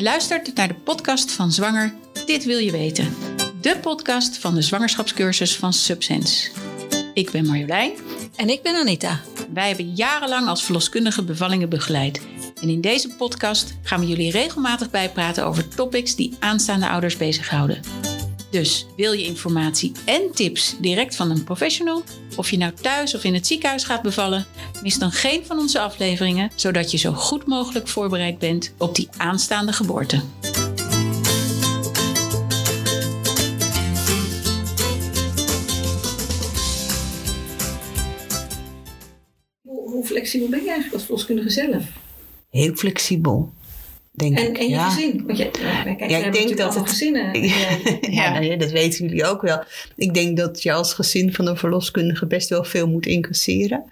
Je luistert naar de podcast van Zwanger Dit Wil Je Weten. De podcast van de zwangerschapscursus van Subsense. Ik ben Marjolein. En ik ben Anita. Wij hebben jarenlang als verloskundige bevallingen begeleid. En in deze podcast gaan we jullie regelmatig bijpraten over topics die aanstaande ouders bezighouden. Dus wil je informatie en tips direct van een professional? Of je nou thuis of in het ziekenhuis gaat bevallen? Mis dan geen van onze afleveringen, zodat je zo goed mogelijk voorbereid bent op die aanstaande geboorte. Hoe, hoe flexibel ben je eigenlijk als verloskundige zelf? Heel flexibel. Denk En, ik. en je ja. gezin? Want je, ja, ik denk dat het- gezinnen. Ja, Ja. nou ja, dat weten jullie ook wel. Ik denk dat je als gezin van een verloskundige best wel veel moet incasseren.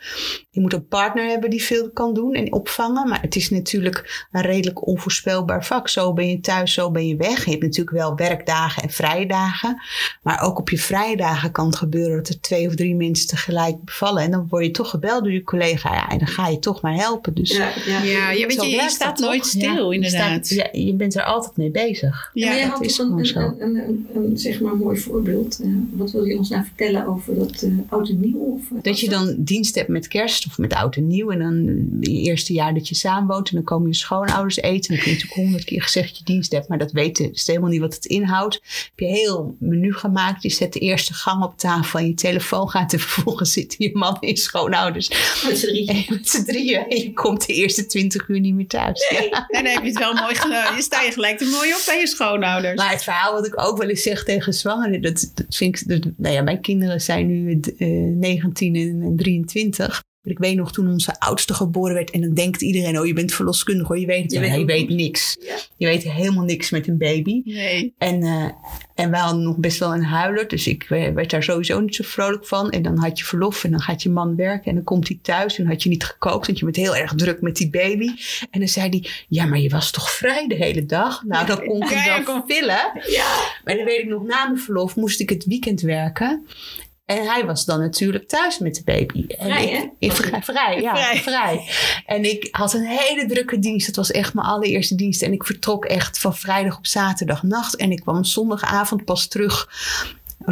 Je moet een partner hebben die veel kan doen en opvangen. Maar het is natuurlijk een redelijk onvoorspelbaar vak. Zo ben je thuis, zo ben je weg. Je hebt natuurlijk wel werkdagen en vrije dagen. Maar ook op je vrije dagen kan het gebeuren dat er twee of drie mensen tegelijk bevallen. En dan word je toch gebeld door je collega. Ja, en dan ga je toch maar helpen. Dus Ja, ja. Weet je, je staat nooit toch? stil, Ja, je inderdaad. staat- ja, je bent er altijd mee bezig. Ja, maar jij dat had is toch een, een, een, een, een, zeg maar, mooi voorbeeld. Eh, wat wil je ons nou vertellen over dat eh oud en nieuw? Of, Dat je dan dienst hebt met kerst of met oud en nieuw. En dan je eerste jaar dat je samenwoont. En dan komen je schoonouders eten. En dan heb je natuurlijk honderd keer gezegd dat je dienst hebt. Maar dat weten ze helemaal niet wat het inhoudt. Heb je een heel menu gemaakt. Je zet de eerste gang op tafel. En je telefoon gaat. En vervolgens zitten je man en je schoonouders. Met z'n drieën. En met z'n drieën. En je komt de eerste twintig uur niet meer thuis. Ja. En dan heb je het Je sta je gelijk er mooi op bij je schoonouders. Maar het verhaal wat ik ook wel eens zeg tegen zwangeren, dat, vind ik, nou ja, mijn kinderen zijn nu eh, 19 en, en 23. Ik weet nog toen onze oudste geboren werd en dan denkt iedereen, oh je bent verloskundige hoor, je weet het Je weet je weet niks. Ja. Je weet helemaal niks met een baby. Nee. En, eh, en wij hadden nog best wel een huiler, dus ik we- werd daar sowieso niet zo vrolijk van. En dan had je verlof en dan gaat je man werken en dan komt hij thuis en dan had je niet gekookt, want je bent heel erg druk met die baby. En dan zei hij, ja maar je was toch vrij de hele dag? Nou dan kon ik Ja, kom. vullen. Ja. Maar dan weet ik nog, na mijn verlof moest ik het weekend werken. En hij was dan natuurlijk thuis met de baby. En Vrij, ik, hè? ik- vrij, vrij, ja, Vrij. vrij. En ik had een hele drukke dienst. Het was echt mijn allereerste dienst. En ik vertrok echt van vrijdag op zaterdagnacht. En ik kwam zondagavond pas terug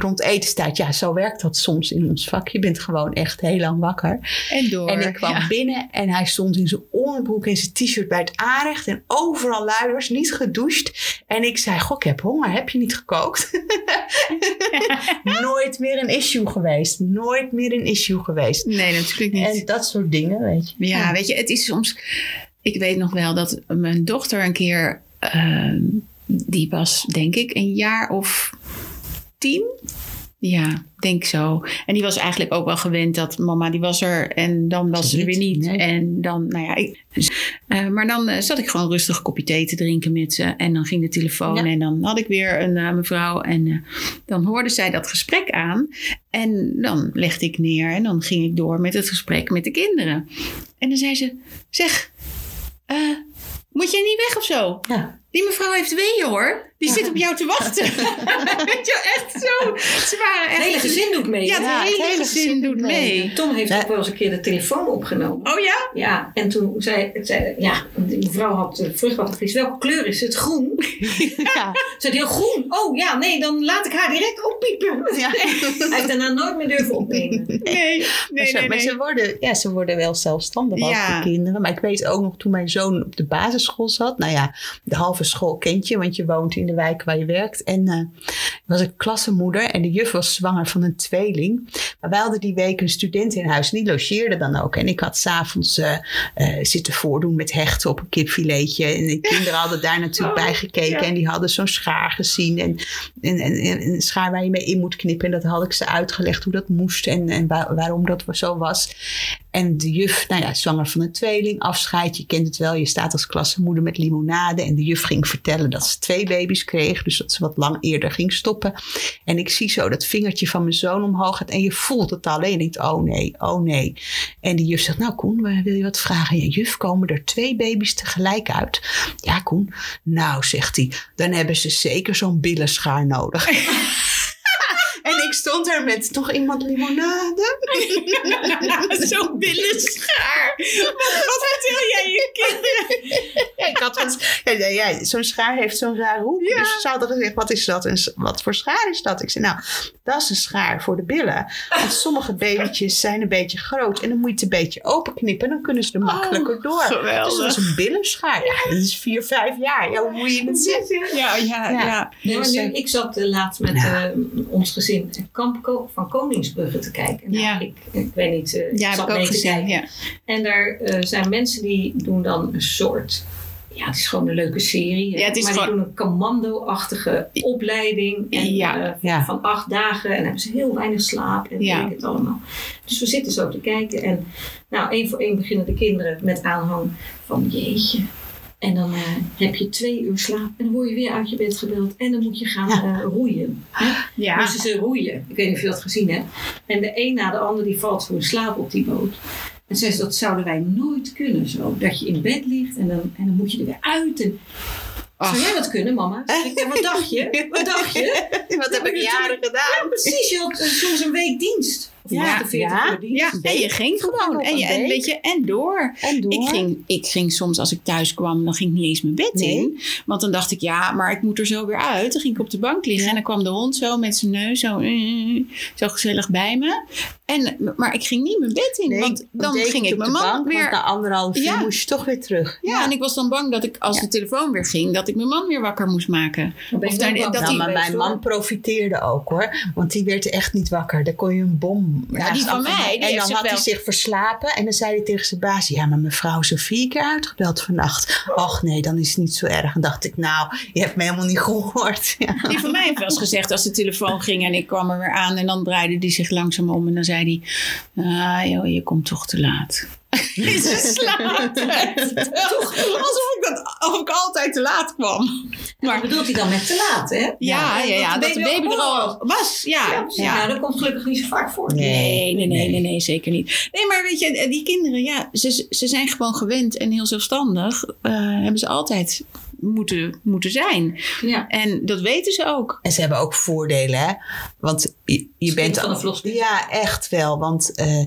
rond etenstijd. Ja, zo werkt dat soms in ons vak. Je bent gewoon echt heel lang wakker. En door. En ik kwam Ja. binnen en hij stond in zijn onderbroek en zijn t-shirt bij het aanrecht. En overal luiers, niet gedoucht. En ik zei, goh, ik heb honger. Heb je niet gekookt? Nooit meer een issue geweest. Nooit meer een issue geweest. Nee, natuurlijk niet. En dat soort dingen, weet je. Ja, weet je, het is soms. Ik weet nog wel dat mijn dochter een keer. ehm, die was, denk ik, een jaar of tien. Ja, denk zo. En die was eigenlijk ook wel gewend dat mama die was er en dan was ze er weer niet. Nee. En dan, nou ja, ik, dus, eh, maar dan eh, zat ik gewoon rustig een kopje thee te drinken met ze. En dan ging de telefoon Ja. en dan had ik weer een eh, mevrouw. En dan hoorde zij dat gesprek aan. En dan legde ik neer en dan ging ik door met het gesprek met de kinderen. En dan zei ze, zeg, moet je niet weg of zo? Ja. Die mevrouw heeft weeën hoor. Die zit op jou te wachten. Weet je, echt zo. Ze waren echt... Het hele gezin doet mee. Ja, het Ja, hele, gezin doet mee. Tom heeft Ja. ook wel eens een keer de telefoon opgenomen. Oh ja? Ja, en toen zei, zei ja, die mevrouw had uh, vruchtwatervlies. Welke kleur is het? Groen? Ja. Zei die, oh, groen? Oh ja, nee, dan laat ik haar direct oppiepen. Ja. Hij heeft daarna nooit meer durven opnemen. Nee, Maar, nee, ze, nee. maar nee. ze, worden, ja, ze worden wel zelfstandig als Ja. de kinderen. Maar ik weet ook nog toen mijn zoon op de basisschool zat. Nou ja, de halve school kent je, want je woont in de wijk waar je werkt. En ik was een klassenmoeder en de juf was zwanger van een tweeling. Maar wij hadden die week een student in huis en die logeerde dan ook. En ik had s'avonds eh eh, zitten voordoen met hechten op een kipfiletje. En de kinderen hadden daar natuurlijk Oh, bij gekeken. ja. En die hadden zo'n schaar gezien. En, en, en, en een schaar waar je mee in moet knippen. En dat had ik ze uitgelegd hoe dat moest en, en waar- waarom dat zo was. En de juf, nou ja, zwanger van een tweeling, afscheid. Je kent het wel, je staat als klassenmoeder met limonade. En de juf ging vertellen dat ze twee baby's kreeg. Dus dat ze wat lang eerder ging stoppen. En ik zie zo dat vingertje van mijn zoon omhoog gaat. En je voelt het al. En je denkt, oh nee, oh nee. En die juf zegt, nou Koen, wil je wat vragen? Ja, juf, komen er twee baby's tegelijk uit? Ja, Koen. Nou, zegt hij, dan hebben ze zeker zo'n billenschaar nodig. En stond er met nog iemand limonade. Zo'n billenschaar. Wat vertel jij je kinderen? Ja, ik had ja, zo'n schaar heeft zo'n raar hoek. Ja. Dus ze hadden gezegd, wat is dat? En wat voor schaar is dat? Ik zei, nou, dat is een schaar voor de billen. Want sommige babytjes zijn een beetje groot. En dan moet je het een beetje openknippen. En dan kunnen ze er makkelijker door. Dus dat was een billenschaar. Ja, dat is vier, vijf jaar. Ja, hoe moet je het zeggen? Ja, ja, Ja. ja. Nee, maar nu, ik zat eh, laatst met Ja. eh, ons gezin Kamp van Koningsbrugge te kijken. Nou, Ja. ik, ik weet niet, eh, ik Ja, zat ik ook mee te kijken. Ja. En daar eh, zijn mensen die doen dan een soort... Ja, het is gewoon een leuke serie. hè. Ja, het is maar gewoon- die doen een commando-achtige opleiding. En, Ja, eh, ja. Van acht dagen. En hebben ze heel weinig slaap. En Ja. het allemaal. Dus we zitten zo te kijken. En nou, één voor één beginnen de kinderen met aanhang van jeetje. En dan eh, heb je twee uur slaap. En dan word je weer uit je bed gebeld. En dan moet je gaan Ja. eh, roeien. Hè? Ja. Moesten ze roeien. Ik weet niet of je dat gezien hebt. En de een na de ander die valt gewoon in slaap op die boot. En zei ze, dat zouden wij nooit kunnen zo. Dat je in bed ligt en dan, en dan moet je er weer uit. En, Ach. Zou jij dat kunnen, mama? Ik, ja, wat dacht je? Wat dacht je? Wat heb ik jaren Ja, gedaan? precies. Je had eh, soms een week dienst. Of Ja, 48 ja, uur dienst. Ja, en je ging gewoon. En, je, en, weet je, en door. En door. Ik ging, ik ging soms, als ik thuis kwam, dan ging ik niet eens mijn bed Nee. in. Want dan dacht ik, ja, maar ik moet er zo weer uit. Dan ging ik op de bank liggen en dan kwam de hond zo met zijn neus zo, eh, zo gezellig bij me. En, maar ik ging niet mijn bed in, Nee, want dan ging ik mijn man bank, weer... Na anderhalf uur Ja. moest je toch weer terug. Ja, en ik was dan bang dat ik, als Ja. de telefoon weer ging, dat ik mijn man weer wakker moest maken. Of daar- dat Nou, maar mijn man profiteerde ook hoor. Want die werd echt niet wakker. Daar kon je een bom. Ja, die van mij, die En dan had hij zich verslapen. En dan zei hij tegen zijn baas: Ja, maar mevrouw is er vier keer uitgebeld vannacht. Och nee, dan is het niet zo erg. En dacht ik: Nou, je hebt me helemaal niet gehoord. Die van mij heeft wel eens gezegd als de telefoon ging en ik kwam er weer aan en dan draaide die zich langzaam om en dan zei hij, ah joh, je komt toch te laat. Ze slaapt. Alsof ik, dat, of ik altijd te laat kwam. Maar Maar bedoelt hij dan met te laat, hè? ja, ja, ja, dat de baby er al was. Ja, Ja. Nou, dat komt gelukkig niet zo vaak voor. Nee, nee, nee, nee, nee, zeker niet. Nee, maar weet je, die kinderen, ja, ze, ze zijn gewoon gewend en heel zelfstandig. eh, hebben ze altijd moeten, moeten zijn. Ja. En dat weten ze ook. En ze hebben ook voordelen, hè? Want je, bent van de verloskundige. Ja, echt wel. Want eh,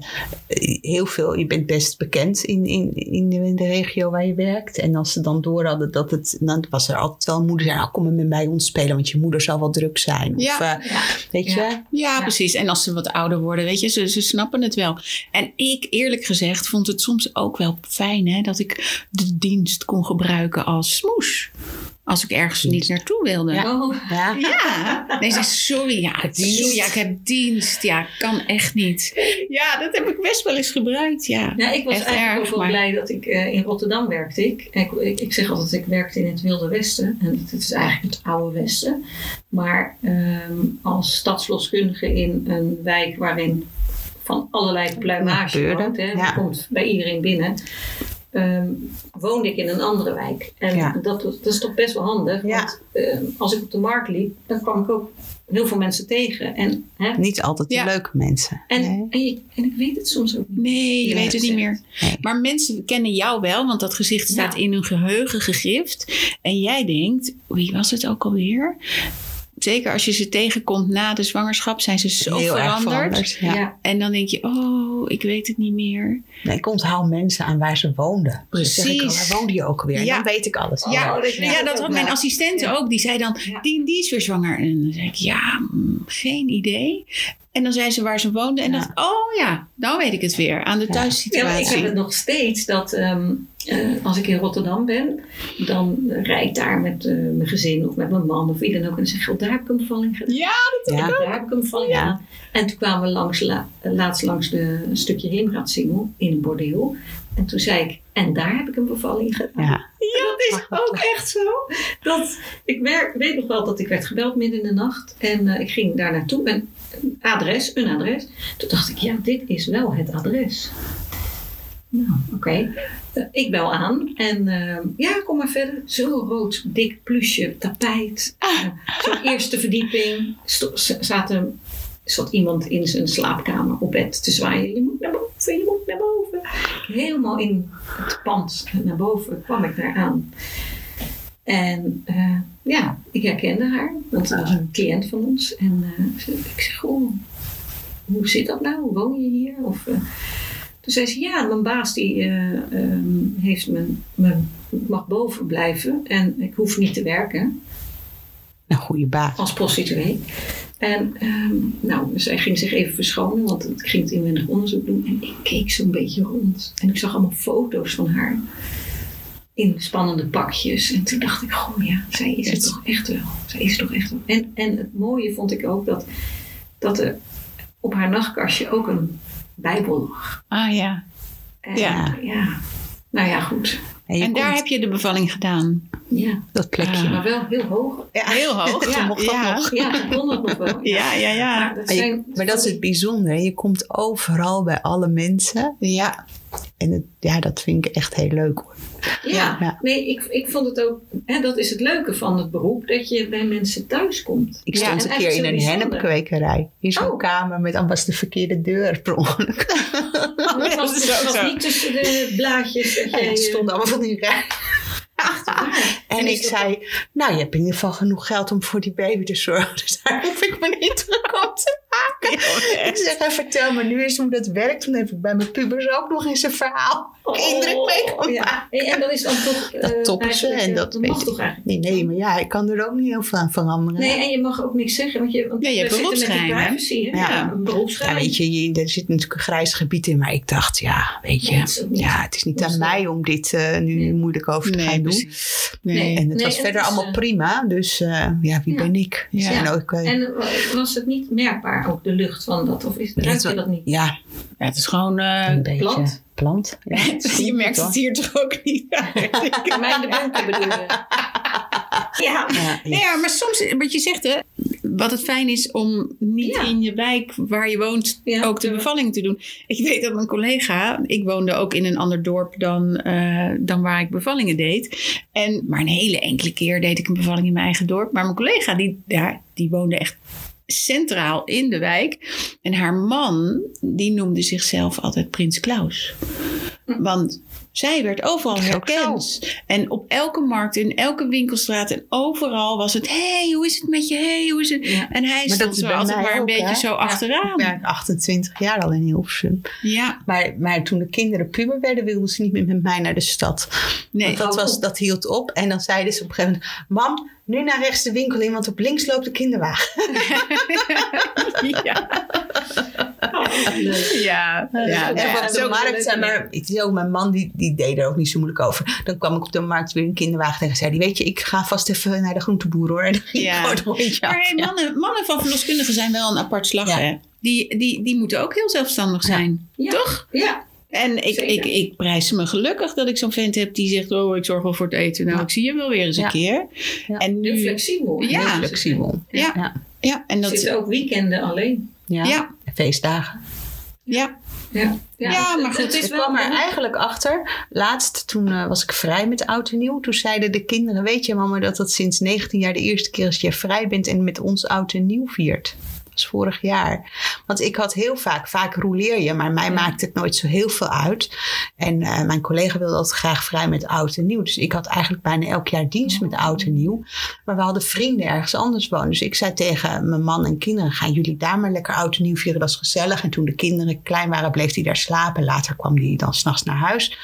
heel veel, je bent best bekend in, in, in, de, in de regio waar je werkt. En als ze dan door hadden dat het, dan was er altijd wel een moeder zei, nou, kom maar met bij ons spelen, want je moeder zal wel druk zijn. Of, Ja. eh, Ja. weet Ja. je? Ja, Ja. precies. En als ze wat ouder worden, weet je, ze, ze snappen het wel. En ik, eerlijk gezegd, vond het soms ook wel fijn hè, dat ik de dienst kon gebruiken als smoes. Als ik ergens niet naartoe wilde. Ja. Oh, Ja. Nee, ze zei, sorry, ja, sorry, ja, ik heb dienst. Ja, kan echt niet. Ja, dat heb ik best wel eens gebruikt, ja. Ja, ik was Echt eigenlijk erg, ook wel maar- blij dat ik eh, in Rotterdam werkte. Ik, ik, ik, ik zeg altijd, ik werkte in het Wilde Westen. En het is eigenlijk het oude Westen. Maar ehm, als stadsverloskundige in een wijk waarin van allerlei pluimage. Hè, ja. Komt bij iedereen binnen. Ehm, woonde ik in een andere wijk. En Ja. dat, dat is toch best wel handig. Ja. Want ehm, als ik op de markt liep, dan kwam ik ook heel veel mensen tegen. En, hè, Niet altijd de Ja. leuke mensen. en, Nee. en, je- en ik weet het soms ook niet. Nee, je weet het niet meer. Nee. Maar mensen kennen jou wel, want dat gezicht staat Ja. in hun geheugen gegrift. En jij denkt, wie was het ook alweer? Zeker als je ze tegenkomt na de zwangerschap, zijn ze zo Heel erg veranderd. veranderd. Ja. ja. En dan denk je, oh, ik weet het niet meer. Nee, ik onthoud mensen aan waar ze woonden. Ik, Precies. oh, waar woonde je ook alweer? Ja. Dan weet ik alles. Ja, Oh, dat- ja, dat had mijn assistente Ja. ook. Die zei dan, Ja. die, die is weer zwanger. En dan zei ik, ja, mm, geen idee. En dan zei ze waar ze woonde. En Ja. dacht, oh ja, dan weet ik het weer. Aan de Ja. Ja, thuissituatie. ik heb het nog steeds dat ehm, eh, als ik in Rotterdam ben, dan rijd ik daar met eh, mijn gezin of met mijn man of wie dan ook. En dan zeg ik, oh, daar heb ik een bevalling gedaan. Ja, En Ja. daar heb ik een bevalling Ja. gedaan. En toen kwamen we langs, la- laatst langs de, een stukje Heemraadsingel in een bordeel. En toen zei ik, en daar heb ik een bevalling gedaan. Ja. Dat is ook echt zo. Dat, ik werk, weet nog wel dat ik werd gebeld midden in de nacht. En eh, ik ging daar naartoe. En een adres, een adres. Toen dacht ik, ja, dit is wel het adres. Nou, oké. Eh, ik bel aan. En eh, ja, kom maar verder. Zo rood, dik plusje, tapijt. Uh, Zo'n eerste verdieping. Sto- zaten, zat iemand in zijn slaapkamer op bed te zwaaien. Je moet naar boven, je moet naar boven. Helemaal in het pand naar boven kwam ik daar aan. En eh, ja, ik herkende haar, want ze was een cliënt van ons. En eh, ik zeg, oh, hoe zit dat nou? Woon je hier? Of, eh, toen zei ze, ja, mijn baas die ehm, heeft me, me, ik mag boven blijven en ik hoef niet te werken Een goede baas. als prostituee. En ehm, nou, zij ging zich even verschonen, want ik ging het inwendig onderzoek doen. En ik keek zo'n beetje rond. En ik zag allemaal foto's van haar in spannende pakjes. En toen dacht ik, goh ja, zij is het toch echt wel. Zij is het toch echt wel. En, en het mooie vond ik ook dat, dat er op haar nachtkastje ook een bijbel. Ah ja. En, Ja. ja. Nou ja, goed. En, daar komt heb je de bevalling gedaan. Ja. dat plekje. Ah. Maar wel heel hoog. Ja. Heel hoog. Ja, mocht dat ja. nog. Ja, ik kon dat nog wel. Ja, ja, ja. Maar dat, zijn, maar dat is het bijzondere. Je komt overal bij alle mensen. Ja. En het, ja, dat vind ik echt heel leuk hoor. Ja, Ja. nee, ik, ik vond het ook, hè, dat is het leuke van het beroep, dat je bij mensen thuis komt. Ik stond en een keer in een hennepkwekerij. In zo'n Oh. kamer met, dan was de verkeerde deur per ongeluk. Maar het was, het niet tussen de blaadjes dat jij... er eh, allemaal van die rij. En is ik zei, nou, je hebt in ieder geval genoeg geld om voor die baby te zorgen. Dus daar hoef ik me niet druk om te maken. Ik zeg, vertel me nu eens hoe dat werkt. Dan heb ik bij mijn pubers ook nog eens een verhaal. Indruk mee kan Oh, ja. maken. En, dat is dan toch... Dat eh, toppen ze en dat dat weet mag toch eigenlijk Nee, nee, maar ja, ik kan er ook niet heel veel aan veranderen. Nee, en je mag ook niks zeggen, want je, want Ja, je hebt beroepsgeheim, privacy, hè? Ja. Ja, een beroepsgeheim. Ja, weet je, je, er zit natuurlijk een grijs gebied in. Maar ik dacht, ja, weet je. Nee, het is ook niet- ja, het is niet aan mij om dit eh, nu Nee. moeilijk over te Nee, gaan doen. Nee. Nee. En het Nee, was het verder is, allemaal eh, prima. Dus eh, ja, wie Ja. ben ik? Ja. En ook, En was het niet merkbaar, ook de lucht van dat? Of is, ruik je dat niet? ja, Ja, het is gewoon... eh, een beetje. plant? Plant. Ja, je merkt het hier toch ook niet. Bij mij in de bunker bedoel je? Ja. Ja, maar soms, wat je zegt, hè, wat het fijn is om niet Ja. in je wijk waar je woont Ja. ook de bevalling te doen. Ik weet dat mijn collega, ik woonde ook in een ander dorp dan, eh, dan waar ik bevallingen deed. En, maar een hele enkele keer deed ik een bevalling in mijn eigen dorp. Maar mijn collega, die, ja, die woonde echt centraal in de wijk. En haar man, die noemde zichzelf altijd Prins Klaus. Want zij werd overal herkend. En op elke markt, in elke winkelstraat en overal was het... hey, hoe is het met je? hey, hoe is het? Ja. En hij dat stond zo altijd maar een ook, beetje hè? zo Ja. achteraan. Ik ben 28 jaar al in Hilversum. Ja, Maar, maar toen de kinderen puber werden, wilden ze niet meer met mij naar de stad. nee. Want dat, was, dat hield op. En dan zeiden ze op een gegeven moment... Mam, nu naar rechts de winkel in, want op links loopt de kinderwagen. ja. Oh. Ja, ja. En en wat op de markt zijn ja. maar... Ik zie ook mijn man, die, die deed er ook niet zo moeilijk over. Dan kwam ik op de markt weer een kinderwagen tegen. Zei die, weet je, ik ga vast even naar de groenteboer hoor. En dan ging ik Ja. het rondje Maar hey, mannen, mannen van verloskundigen zijn wel een apart slag, Ja. hè? Die, die, die moeten ook heel zelfstandig Ja. zijn. Ja. Toch? Ja. En ik, ik, ik prijs me gelukkig dat ik zo'n vent heb die zegt... oh, ik zorg wel voor het eten. Nou, Ja. ik zie je wel weer eens een Ja. keer. Ja. En nu... flexibel. Ja. Heel flexibel. Ja. Ja. Ja, en dat... Zitten ook weekenden alleen. Ja. Ja, Feestdagen. ja. Ja, Ja, maar het- goed, Ik wel kwam er eigenlijk achter. Laatst, toen eh, was ik vrij met oud en nieuw. Toen zeiden de kinderen, weet je mama, dat dat sinds 19 jaar de eerste keer is dat je vrij bent en met ons oud en nieuw viert. Was vorig jaar. Want ik had heel vaak, vaak roleer je, maar mij Ja. maakt het nooit zo heel veel uit. En eh, mijn collega wilde altijd graag vrij met oud en nieuw. Dus ik had eigenlijk bijna elk jaar dienst met oud en nieuw. Maar we hadden vrienden ergens anders wonen. Dus ik zei tegen mijn man en kinderen, gaan jullie daar maar lekker oud en nieuw vieren. Dat is gezellig. En toen de kinderen klein waren, bleef hij daar slapen. Later kwam hij dan s'nachts naar huis.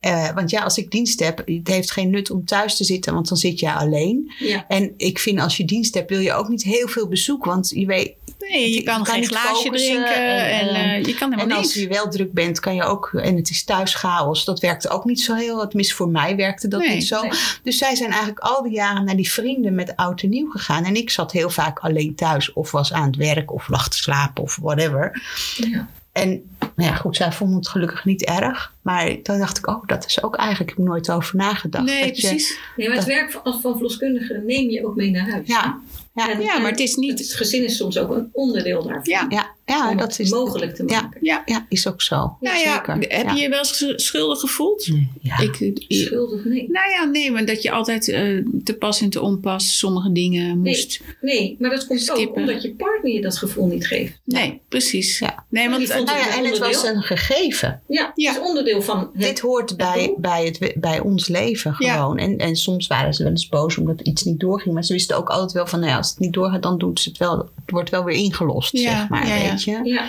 Eh, want ja, als ik dienst heb, het heeft geen nut om thuis te zitten, want dan zit je alleen. Ja. En ik vind als je dienst hebt, wil je ook niet heel veel bezoek. Want je weet, Nee, je Je kan geen glaasje drinken en, en, eh, je kan en helemaal als niks. je wel druk bent, kan je ook, en het is thuis chaos, dat werkte ook niet zo heel. Tenminste, voor mij werkte dat Nee, niet zo. nee. Dus zij zijn eigenlijk al die jaren naar die vrienden met oud en nieuw gegaan. En ik zat heel vaak alleen thuis, of was aan het werk, of lag te slapen, of whatever. Ja. En nou ja, goed, zij vonden het gelukkig niet erg. Maar toen dacht ik, oh, dat is ook eigenlijk, ik heb nooit over nagedacht. Nee, dat je- precies. Nee, maar het Dat- werk van, van verloskundigen neem je ook mee naar huis. ja, ja, En- Ja, maar het is niet- Het gezin is soms ook een onderdeel daarvan. Ja. ja, ja, om dat het is mogelijk te maken. Ja. Ja, is ook zo. Nou ja, zeker. heb Ja. je je wel eens schuldig gevoeld? Ja. Ik, ik- Schuldig, nee. nou ja, nee, maar dat je altijd eh, te pas en te onpas sommige dingen moest. Nee, maar dat komt ook Skippen. omdat je partner je dat gevoel niet geeft. Nee, precies. Ja. Nee, want Nou ja, en het was een gegeven. Ja, Ja. het is onderdeel van het. Dit hoort bij, bij, het, bij ons leven Ja. gewoon. En, en soms waren ze wel eens boos omdat iets niet doorging. Maar ze wisten ook altijd wel van, nou ja, als het niet doorgaat, dan doen ze het wel wordt wel weer ingelost, Ja, zeg maar, ja, ja. weet je.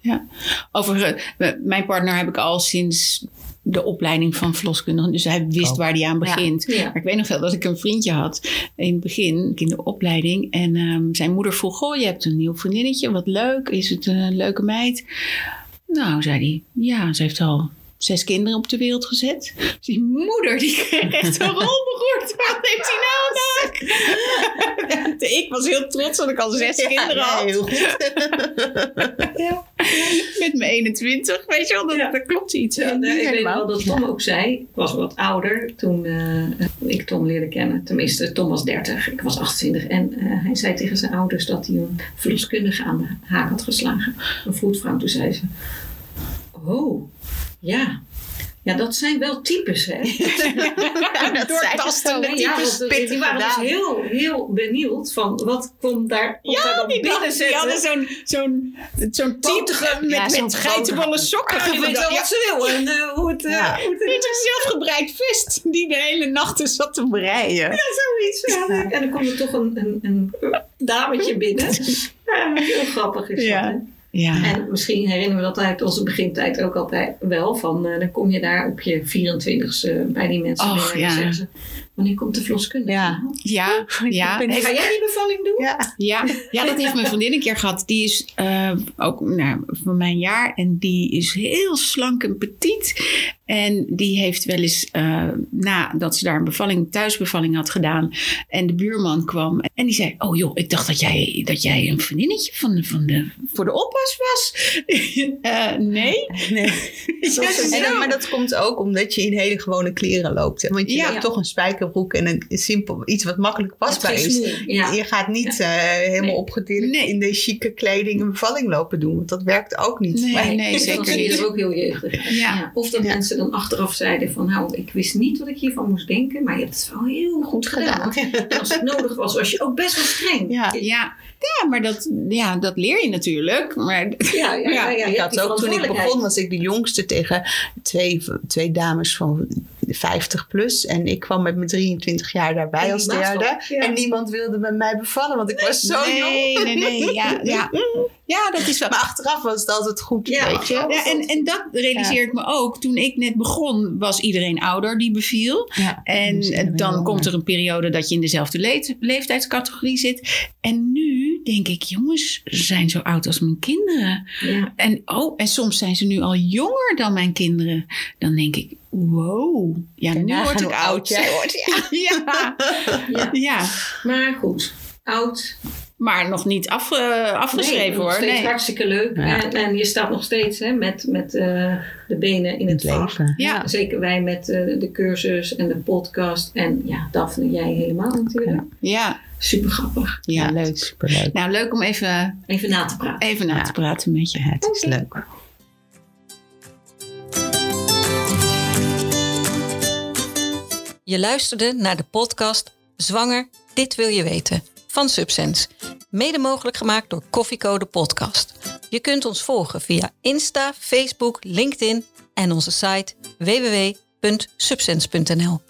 Ja. Over eh, mijn partner heb ik al sinds de opleiding van verloskundige. Dus hij wist Oh. waar hij aan Ja. begint. Ja. Maar ik weet nog wel dat ik een vriendje had in het begin, in de opleiding. En ehm, zijn moeder vroeg: Goh, je hebt een nieuw vriendinnetje, wat leuk. Is het een leuke meid? Nou, zei hij, ja, ze heeft al zes kinderen op de wereld gezet. Dus die moeder, die kreeg echt een rol beroerd. Wat heeft hij nou gedaan? ik was heel trots dat ik al zes Ja, kinderen ja, had. heel goed. Met mijn 21, weet je wel, dat, klopt iets. Ik weet wel dat Tom ook zei. Ik was wat ouder toen eh, ik Tom leerde kennen. Tenminste, Tom was 30, ik was 28. En eh, hij zei tegen zijn ouders dat hij een verloskundige aan de haak had geslagen. Een vroedvrouw. Toen zei ze: Oh, ja. Ja, dat zijn wel types, hè? dat Doortastende Ja, types want, die waren dus heel, heel benieuwd van wat komt daar, komt daar dan die, binnen dachten- die hadden zitten. zo'n zo'n zo'n type met, Ja, met geitenwolle sokken. Ja, die weet wel wat ze wil en eh, hoe het... eh, Ja. hoe het Niet een zelfgebreid vest die de hele nacht is zat te breien. zoiets. Ja. En dan komt er toch een, een, een dametje binnen. Ja, heel grappig is Ja. dat? Ja. En misschien herinneren we dat uit onze begintijd ook altijd wel. Van, eh, dan kom je daar op je 24ste bij die mensen binnen en ja. zeggen ze... Wanneer komt de verloskundige? Ja. Ja, ja. ben- En ga jij die bevalling doen? Ja. Ja, ja, dat heeft mijn vriendin een keer gehad. Die is eh, ook nou, van mijn jaar en die is heel slank en petit. En die heeft wel eens, eh, nadat ze daar een bevalling, thuisbevalling had gedaan, en de buurman kwam en die zei: Oh joh, ik dacht dat jij, dat jij een vriendinnetje van, de- van de, voor de oppas was. Eh, nee. Nee. Ja, En maar dat komt ook omdat je in hele gewone kleren loopt. Hè? Want je Ja. hebt toch een spijkerbroek en een simpel, iets wat makkelijk pasbaar is. Ja. Je gaat niet eh, helemaal Nee. opgedirkt Nee. in de chique kleding een bevalling lopen doen. Want dat werkt ook niet. Nee, nee, zeker niet. er ook heel jeugdig. Ja. Of dat mensen dan achteraf zeiden van... Nou, ik wist niet wat ik hiervan moest denken. Maar je hebt het wel heel goed gedaan. Als het nodig was, was je ook best wel streng. Ja. Ja, ja maar dat, ja, dat leer je natuurlijk. Maar ja, ja, ja, ik had ook toen ik begon, was ik de jongste tegen twee, twee dames van 50 plus. En ik kwam met mijn 23 jaar daarbij als derde. ja. En niemand wilde met mij bevallen, want ik was zo nee, jong. nee, nee. Ja, ja. ja, dat is wel. Maar achteraf was het altijd goed, Ja, weet je. Ja, en, en dat realiseer ik me ook. Toen ik net begon, was iedereen ouder die beviel. En Dus dan jonger. komt er een periode dat je in dezelfde le- leeftijdscategorie zit. En nu denk ik, jongens, ze zijn zo oud als mijn kinderen. Ja. En, oh, en soms zijn ze nu al jonger dan mijn kinderen. Dan denk ik, wow. Ja, nu word ik oud. oud jij wordt, ja. Ja. ja, Maar goed, oud. maar nog niet afge- afgeschreven nee, nog hoor. steeds Nee. hartstikke leuk. Ja. En, en je staat nog steeds hè, met, met eh, de benen in het, het vak. leven. Ja. Zeker wij met eh, de cursus en de podcast. En ja, Daphne, jij helemaal natuurlijk. Ja, Super grappig. ja, leuk. Superleuk. Nou, leuk om even, Even na te praten. even na Ja. te praten met je. Ja, het is leuk. Je luisterde naar de podcast Zwanger, dit wil je weten van Subsense. Mede mogelijk gemaakt door Koffiecode Podcast. Je kunt ons volgen via Insta, Facebook, LinkedIn en onze site www.subsense.nl.